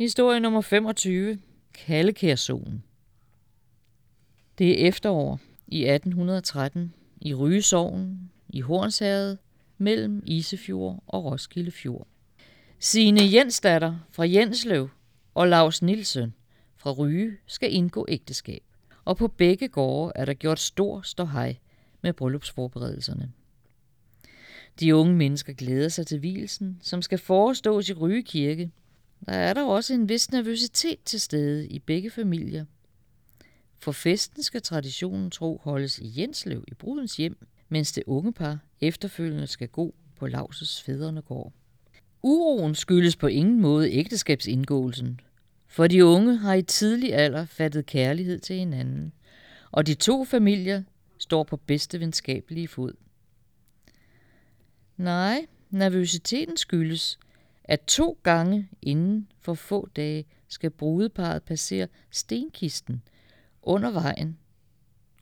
Historie nummer 25. Kallekærsolen. Det er efterår i 1813 i Rygesovn i Hornshavet mellem Isefjord og Roskilde Fjord. Sine Jensdatter fra Jenslev og Lars Nielsen fra Ryge skal indgå ægteskab, og på begge gårde er der gjort stor ståhej med bryllupsforberedelserne. De unge mennesker glæder sig til hvilsen, som skal forestås i Ryge Kirke. Der er der også en vis nervøsitet til stede i begge familier. For festen skal traditionen tro holdes i Jenslev i brudens hjem, mens det unge par efterfølgende skal gå på Lauses fædrene gård. Uroen skyldes på ingen måde ægteskabsindgåelsen, for de unge har i tidlig alder fattet kærlighed til hinanden, og de to familier står på bedste venskabelige fod. Nej, nervøsiteten skyldes, at to gange inden for få dage skal brudeparet passere stenkisten under vejen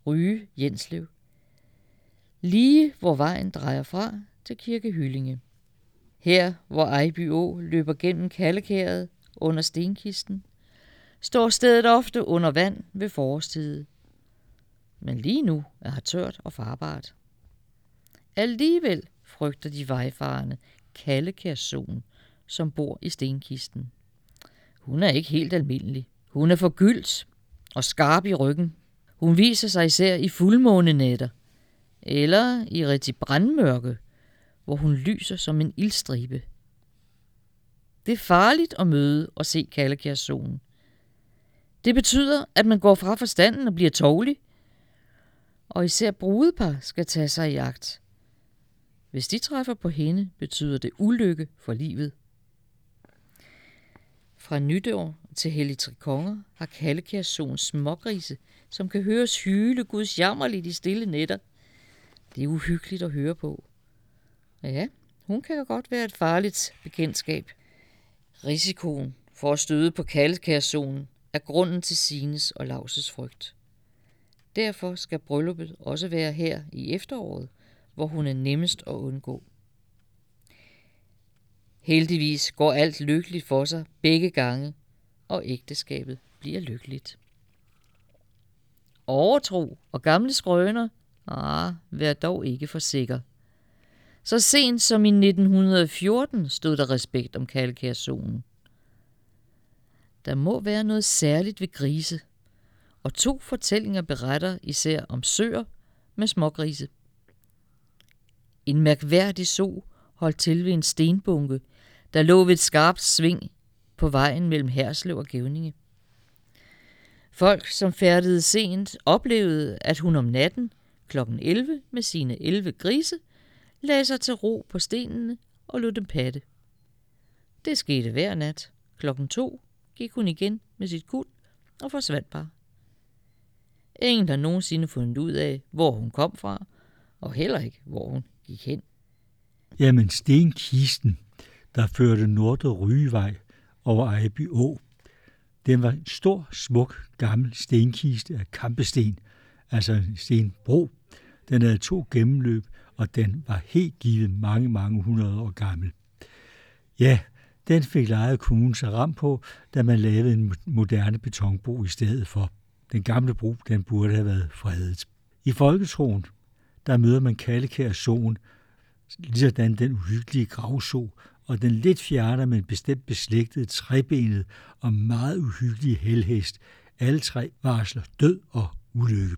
Ryge Jenslev, lige hvor vejen drejer fra til Kirke Hyllinge. Her, hvor Ejby Å løber gennem Kallekæret under stenkisten, står stedet ofte under vand ved forårstid. Men lige nu er her tørt og farbart. Alligevel frygter de vejfarende Kallekærsonen, som bor i stenkisten. Hun er ikke helt almindelig. Hun er forgyldt og skarp i ryggen. Hun viser sig især i fuldmånenætter, eller i rigtig brandmørke, hvor hun lyser som en ildstribe. Det er farligt at møde og se Kallekærsonen. Det betyder, at man går fra forstanden og bliver tovlig. og især brudepar skal tage sig i jagt. Hvis de træffer på hende, betyder det ulykke for livet. Fra nytår til Hellig Trikonger har Kallekærsonen smågrise, som kan høres hyle Guds jammerligt i stille nætter. Det er uhyggeligt at høre på. Ja, hun kan godt være et farligt bekendtskab. Risikoen for at støde på kaldekærsonen er grunden til Sines og Lauses frygt. Derfor skal brylluppet også være her i efteråret, hvor hun er nemmest at undgå. Heldigvis går alt lykkeligt for sig begge gange, og ægteskabet bliver lykkeligt. Overtro og gamle skrøner, ah, vær dog ikke for sikker. Så sent som i 1914 stod der respekt om Kalkærzonen. Der må være noget særligt ved grise, og to fortællinger beretter især om søer med smågrise. En mærkværdig so holdt til ved en stenbunke, der lå ved et skarpt sving på vejen mellem Herslev og Gævninge. Folk, som færdede sent, oplevede, at hun om natten kl. 11 med sine 11 grise lagde sig til ro på stenene og lod dem patte. Det skete hver nat. Klokken to gik hun igen med sit kul og forsvandt bare. Ingen har nogensinde fundet ud af, hvor hun kom fra, og heller ikke, hvor hun gik hen. Jamen, stenkisten, der førte Nordre Rygevej over Ejby Å, den var en stor, smuk, gammel stenkiste af kampesten, altså en stenbro. Den havde to gennemløb, og den var helt givet mange, mange hundrede år gammel. Ja, den fik lejet kommunen sig ram på, da man lavede en moderne betonbro i stedet for. Den gamle bro, den burde have været fredet. I folketroen, der møder man Kallekær Soen, ligesådan den uhyggelige gravso, og den lidt fjerne, men bestemt beslægtede trebenede og meget uhyggelige helhest. Alle tre varsler død og ulykke.